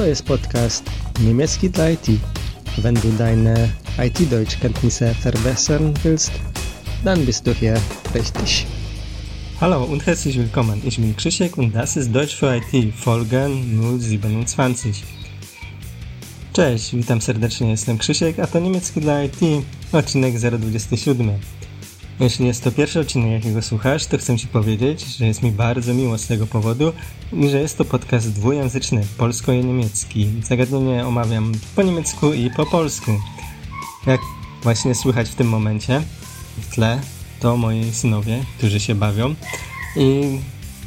To jest podcast niemiecki dla IT. Wenn du deine IT-Deutschkenntnisse verbessern willst, dann bist du hier richtig. Hallo und herzlich willkommen. Ich bin Krzysiek und das ist Deutsch für IT, Folge 027. Cześć, witam serdecznie, jestem Krzysiek, a to niemiecki dla IT, odcinek 027. Jeśli jest to pierwszy odcinek, jakiego słuchasz, to chcę Ci powiedzieć, że jest mi bardzo miło z tego powodu i że jest to podcast dwujęzyczny, polsko i niemiecki. Zagadnienie omawiam po niemiecku i po polsku. Jak właśnie słychać w tym momencie, w tle, to moi synowie, którzy się bawią. I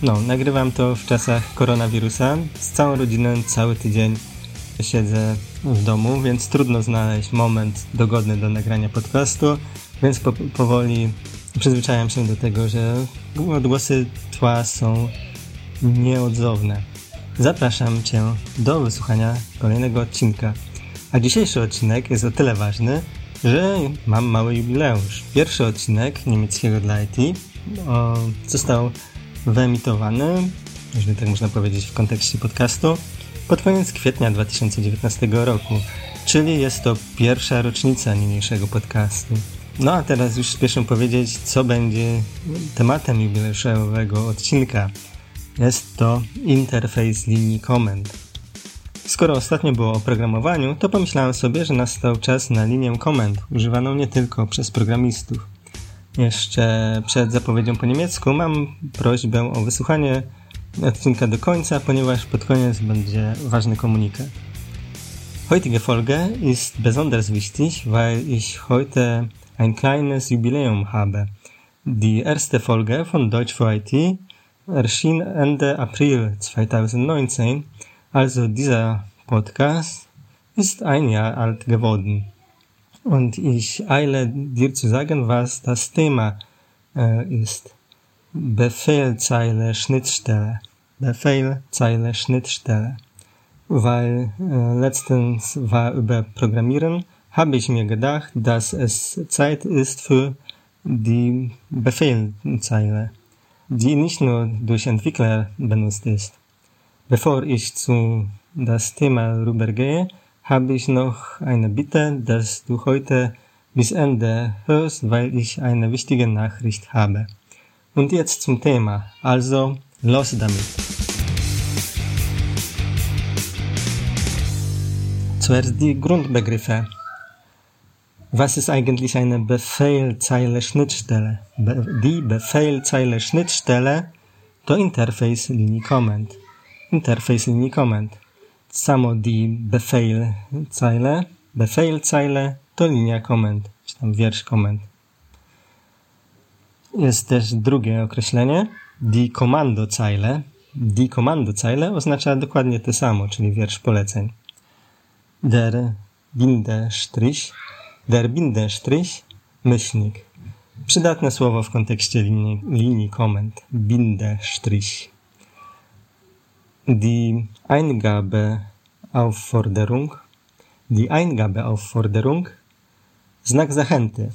no, nagrywam to w czasach koronawirusa. Z całą rodziną cały tydzień siedzę w domu, więc trudno znaleźć moment dogodny do nagrania podcastu. Więc po, powoli przyzwyczajam się do tego, że odgłosy tła są nieodzowne. Zapraszam Cię do wysłuchania kolejnego odcinka. A dzisiejszy odcinek jest o tyle ważny, że mam mały jubileusz. Pierwszy odcinek niemieckiego dla IT o, został wyemitowany, jeżeli tak można powiedzieć w kontekście podcastu, pod koniec kwietnia 2019 roku, czyli jest to pierwsza rocznica niniejszego podcastu. No a teraz już spieszę powiedzieć, co będzie tematem jubileuszowego odcinka. Jest to interfejs linii komend. Skoro ostatnio było o programowaniu, to pomyślałem sobie, że nastał czas na linię komend, używaną nie tylko przez programistów. Jeszcze przed zapowiedzią po niemiecku mam prośbę o wysłuchanie odcinka do końca, ponieważ pod koniec będzie ważny komunikat. Heutige Folge ist besonders wichtig, weil ich heute ein kleines Jubiläum habe. Die erste Folge von Deutsch for IT erschien Ende April 2019, also dieser Podcast ist ein Jahr alt geworden. Und ich eile dir zu sagen, was das Thema äh, ist. Befehlzeile Schnittstelle. Befehlzeile Schnittstelle. Weil äh, letztens war über Programmieren habe ich mir gedacht, dass es Zeit ist für die Befehlzeile, die nicht nur durch Entwickler benutzt ist. Bevor ich zu das Thema rübergehe, habe ich noch eine Bitte, dass du heute bis Ende hörst, weil ich eine wichtige Nachricht habe. Und jetzt zum Thema. Also, los damit. Zuerst die Grundbegriffe. Was ist eigentlich eine Befehlzeile-Schnittstelle? Be die Befehlzeile-Schnittstelle to interfejs linii komend. Interfejs linii komend. Samo die Befehlzeile, Befehlzeile to linia komend, czy tam wiersz komend. Jest też drugie określenie, die Kommandozeile. Die Kommandozeile oznacza dokładnie to samo, czyli wiersz poleceń. Der Bindestrich Der Bindestrich, myślnik. Przydatne słowo w kontekście linii, linii komend. Bindestrich. Die Eingabeaufforderung. Die Eingabeaufforderung. Znak zachęty.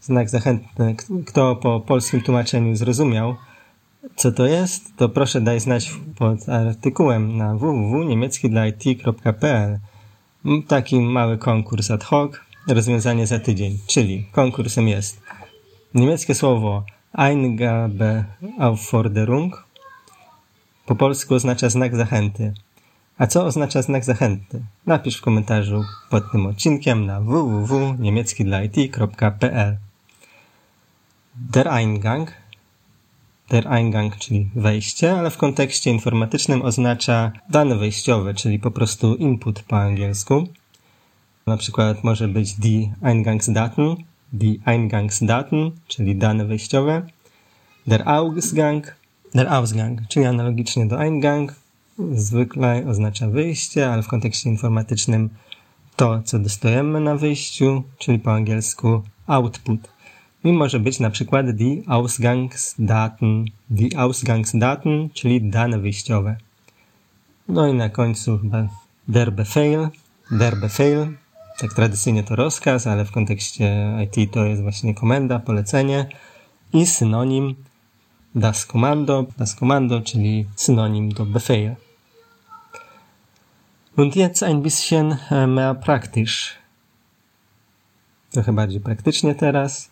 Znak zachęty. Kto po polskim tłumaczeniu zrozumiał, co to jest, to proszę daj znać pod artykułem na www.niemieckidlait.pl. Taki mały konkurs ad hoc rozwiązanie za tydzień, czyli konkursem jest niemieckie słowo Eingabeaufforderung, po polsku oznacza znak zachęty. A co oznacza znak zachęty? Napisz w komentarzu pod tym odcinkiem na www.niemieckidlait.pl Der Eingang Der Eingang, czyli wejście, ale w kontekście informatycznym oznacza dane wejściowe, czyli po prostu input po angielsku. Na przykład może być die Eingangsdaten, die Eingangsdaten, czyli dane wejściowe, der Ausgang, der Ausgang, czyli analogicznie do Eingang, zwykle oznacza wyjście, ale w kontekście informatycznym to, co dostajemy na wyjściu, czyli po angielsku output. I może być na przykład die Ausgangsdaten, die Ausgangsdaten, czyli dane wyjściowe. No i na końcu chyba der Befehl, der Befehl, tak tradycyjnie to rozkaz, ale w kontekście IT to jest właśnie komenda, polecenie i synonim das Kommando, das Kommando, czyli synonim do Befehl. Und jetzt ein bisschen äh, mehr praktisch. Trochę bardziej praktycznie teraz.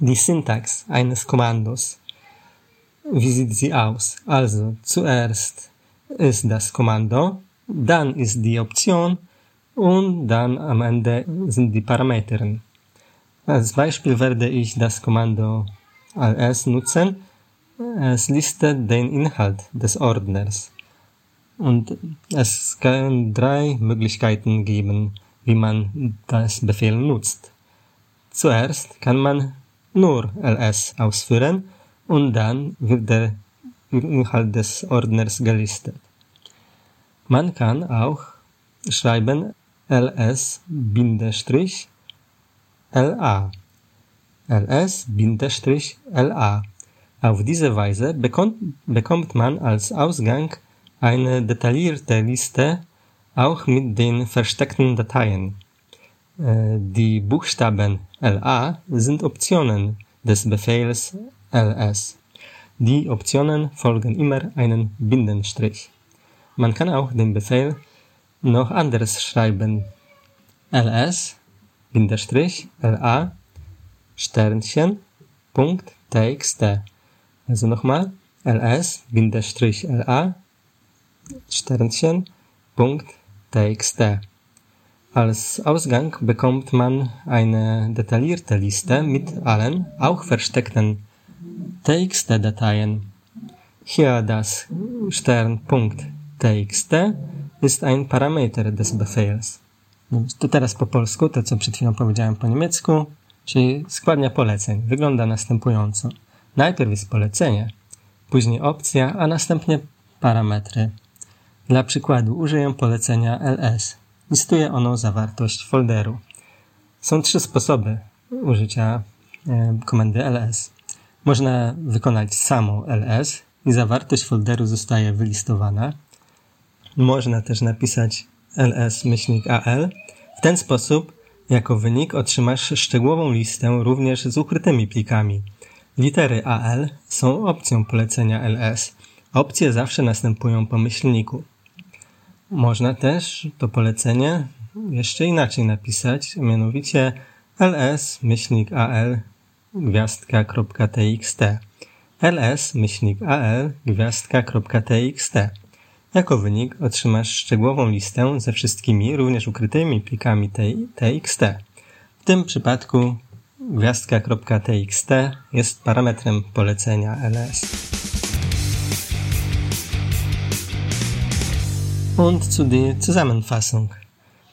Die Syntax eines Kommandos. Wie sieht sie aus? Also, zuerst ist das Kommando, dann ist die Option und dann am Ende sind die Parameter. Als Beispiel werde ich das Kommando ls nutzen. Es listet den Inhalt des Ordners. Und es kann drei Möglichkeiten geben, wie man das Befehl nutzt. Zuerst kann man nur ls ausführen und dann wird der Inhalt des Ordners gelistet. Man kann auch schreiben ls-la ls-la. Auf diese Weise bekommt, bekommt man als Ausgang eine detaillierte Liste auch mit den versteckten Dateien. Äh, die Buchstaben LA sind Optionen des Befehls ls. Die Optionen folgen immer einen Bindenstrich. Man kann auch den Befehl noch anders schreiben. ls, la, Sternchen, Punkt, txt. Also nochmal, ls, la, Sternchen, Punkt, txt. Als Ausgang bekommt man eine detaillierte Liste mit allen, auch versteckten TXT-Dateien. Hier das Stern.txt jest ein Parameter des Befehls. To teraz po polsku, to co przed chwilą powiedziałem po niemiecku, czyli składnia poleceń. Wygląda następująco. Najpierw jest polecenie, później opcja, a następnie parametry. Dla przykładu użyję polecenia ls. Listuje ono zawartość folderu. Są trzy sposoby użycia e, komendy ls. Można wykonać samo ls i zawartość folderu zostaje wylistowana. Można też napisać ls-al. W ten sposób jako wynik otrzymasz szczegółową listę również z ukrytymi plikami. Litery AL są opcją polecenia ls. Opcje zawsze następują po myślniku. Można też to polecenie jeszcze inaczej napisać, mianowicie ls-al gwiazdka.txt ls-al gwiazdka.txt Jako wynik otrzymasz szczegółową listę ze wszystkimi, również ukrytymi plikami txt. W tym przypadku gwiazdka.txt jest parametrem polecenia ls. Und zu der Zusammenfassung.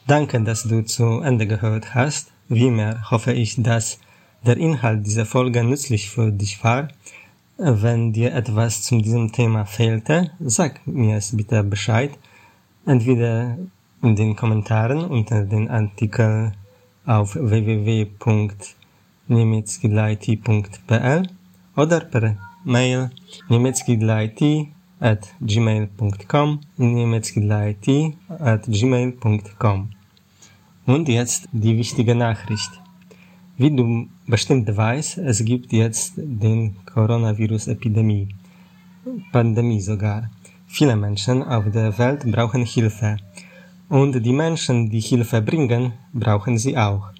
Danke, dass du zu Ende gehört hast. Wie immer hoffe ich, dass der Inhalt dieser Folge nützlich für dich war. Wenn dir etwas zu diesem Thema fehlte, sag mir es bitte Bescheid. Entweder in den Kommentaren unter den Artikel auf www.niemiecki.pl oder per Mail niemiecki at gmail.com niemiecki at gmail.com Und jetzt die wichtige Nachricht. Wie du bestimmt weißt, es gibt jetzt den Coronavirus-Epidemie. Pandemie sogar. Viele Menschen auf der Welt brauchen Hilfe. Und die Menschen, die Hilfe bringen, brauchen sie auch.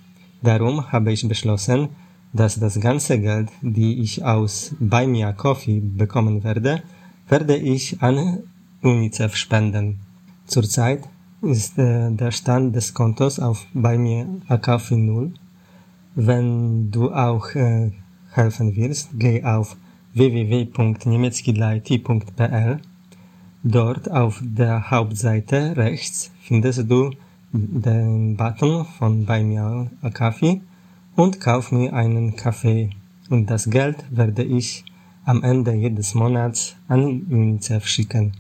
Darum habe ich beschlossen, dass das ganze Geld, die ich aus Buy Me a Coffee bekommen werde, werde ich an UNICEF spenden. Zurzeit ist äh, der Stand des Kontos auf Buy Me a Coffee null wenn du auch äh, helfen willst, geh auf www.niemiecki.it.pl. Dort auf der Hauptseite rechts findest du den Button von Buy Me a Coffee und kauf mir einen Kaffee. Und das Geld werde ich am Ende jedes Monats an UNICEF schicken.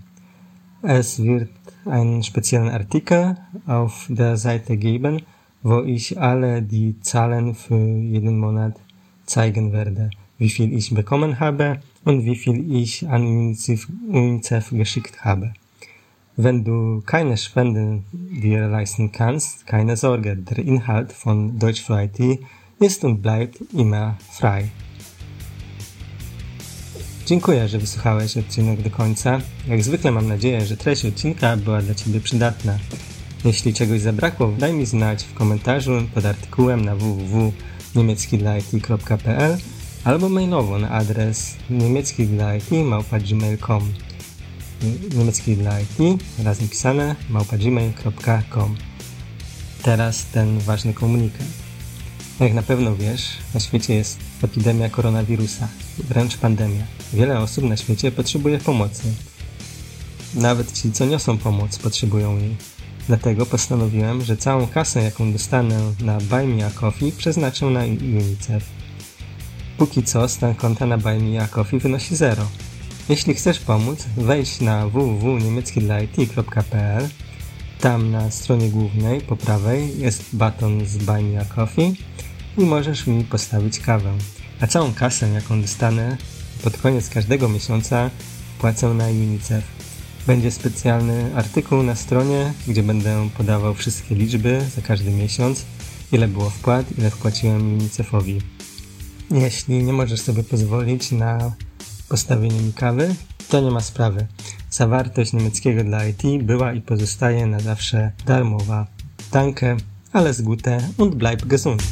Es wird einen speziellen Artikel auf der Seite geben, wo ich alle die Zahlen für jeden Monat zeigen werde, wie viel ich bekommen habe und wie viel ich an UNICEF, geschickt habe. Wenn du keine Spenden dir leisten kannst, keine Sorge, der Inhalt von Deutsch für IT ist und bleibt immer frei. Dziękuję, że wysłuchałeś odcinek do końca. Jak zwykle mam nadzieję, że treść odcinka była dla Ciebie przydatna. Jeśli czegoś zabrakło, daj mi znać w komentarzu pod artykułem na www.niemieckidlaity.pl albo mailowo na adres niemieckidlaity.gmail.com niemiecki dla IT razem pisane małpa.gmail.com Teraz ten ważny komunikat. Jak na pewno wiesz, na świecie jest epidemia koronawirusa, wręcz pandemia. Wiele osób na świecie potrzebuje pomocy. Nawet ci, co niosą pomoc, potrzebują jej. Dlatego postanowiłem, że całą kasę, jaką dostanę na Buy Me a Coffee, przeznaczę na UNICEF. Póki co stan konta na Buy Me a Coffee wynosi zero. Jeśli chcesz pomóc, wejdź na www.niemieckidlaity.pl Tam na stronie głównej po prawej jest baton z Buy Me a Coffee i możesz mi postawić kawę. A całą kasę, jaką dostanę pod koniec każdego miesiąca, płacę na UNICEF. Będzie specjalny artykuł na stronie, gdzie będę podawał wszystkie liczby za każdy miesiąc, ile było wpłat, ile wpłaciłem UNICEFowi. Jeśli nie możesz sobie pozwolić na postawienie mi kawy, to nie ma sprawy. Zawartość niemieckiego dla IT była i pozostaje na zawsze darmowa. Danke, alles Gute und bleib gesund.